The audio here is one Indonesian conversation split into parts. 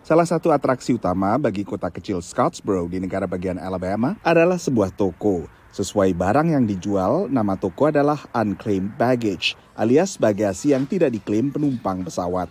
Salah satu atraksi utama bagi kota kecil Scottsboro di negara bagian Alabama adalah sebuah toko. Sesuai barang yang dijual, nama toko adalah unclaimed baggage, alias bagasi yang tidak diklaim penumpang pesawat.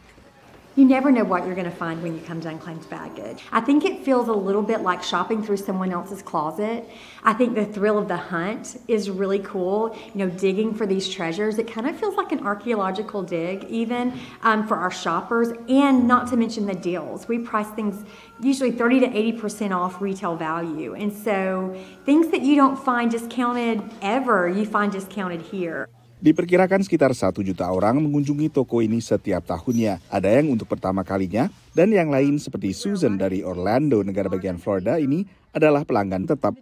You never know what you're going to find when you come to unclaimed baggage. I think it feels a little bit like shopping through someone else's closet. I think the thrill of the hunt is really cool. You know, digging for these treasures. It kind of feels like an archaeological dig, even um, for our shoppers, and not to mention the deals. We price things usually 30 to 80% off retail value. And so things that you don't find discounted ever, you find discounted here. Diperkirakan sekitar satu juta orang mengunjungi toko ini setiap tahunnya. Ada yang untuk pertama kalinya, dan yang lain seperti Susan dari Orlando, negara bagian Florida ini adalah pelanggan tetap.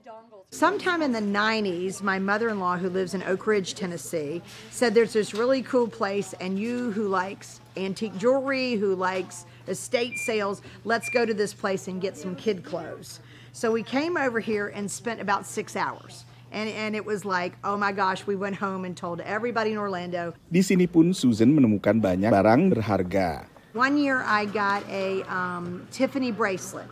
Sometime in the 90s, my mother in law, who lives in Oak Ridge, Tennessee, said there's this really cool place, and you who likes antique jewelry, who likes estate sales, let's go to this place and get some kid clothes. So we came over here and spent about six hours. And, and it was like, oh my gosh, we went home and told everybody in Orlando. Di sini pun Susan menemukan banyak barang berharga. One year I got a um, Tiffany bracelet.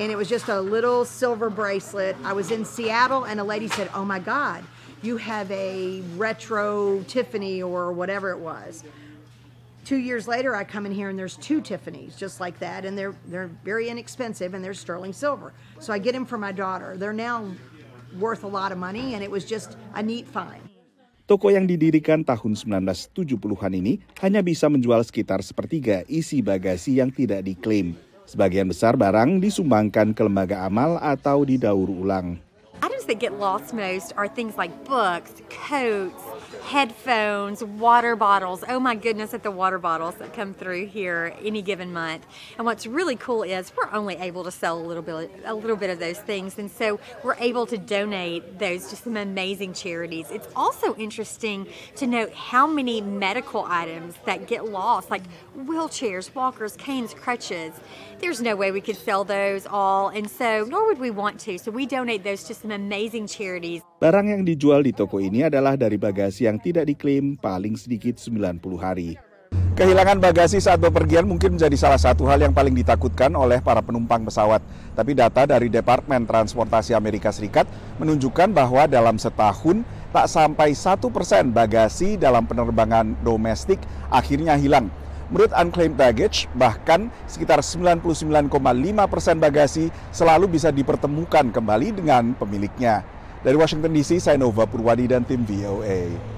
And it was just a little silver bracelet. I was in Seattle and a lady said, oh my God, you have a retro Tiffany or whatever it was. Two years later, I come in here and there's two Tiffany's just like that, and they're they're very inexpensive and they're sterling silver. So I get them for my daughter. They're now worth a lot of money and it was just a neat find. Toko yang didirikan tahun 1970-an ini hanya bisa menjual sekitar sepertiga isi bagasi yang tidak diklaim. Sebagian besar barang disumbangkan ke lembaga amal atau didaur ulang. Items that get lost most are things like books, coats, headphones, water bottles. Oh my goodness, at the water bottles that come through here any given month. And what's really cool is we're only able to sell a little bit, a little bit of those things, and so we're able to donate those to some amazing charities. It's also interesting to note how many medical items that get lost, like wheelchairs, walkers, canes, crutches. There's no way we could sell those all, and so nor would we want to. So we donate those to some amazing charities. Barang yang dijual di toko ini adalah dari bagasi yang tidak diklaim paling sedikit 90 hari. Kehilangan bagasi saat bepergian mungkin menjadi salah satu hal yang paling ditakutkan oleh para penumpang pesawat. Tapi data dari Departemen Transportasi Amerika Serikat menunjukkan bahwa dalam setahun tak sampai satu persen bagasi dalam penerbangan domestik akhirnya hilang. Menurut unclaimed baggage, bahkan sekitar 99,5 persen bagasi selalu bisa dipertemukan kembali dengan pemiliknya. Dari Washington DC, saya Nova Purwadi dan tim VOA.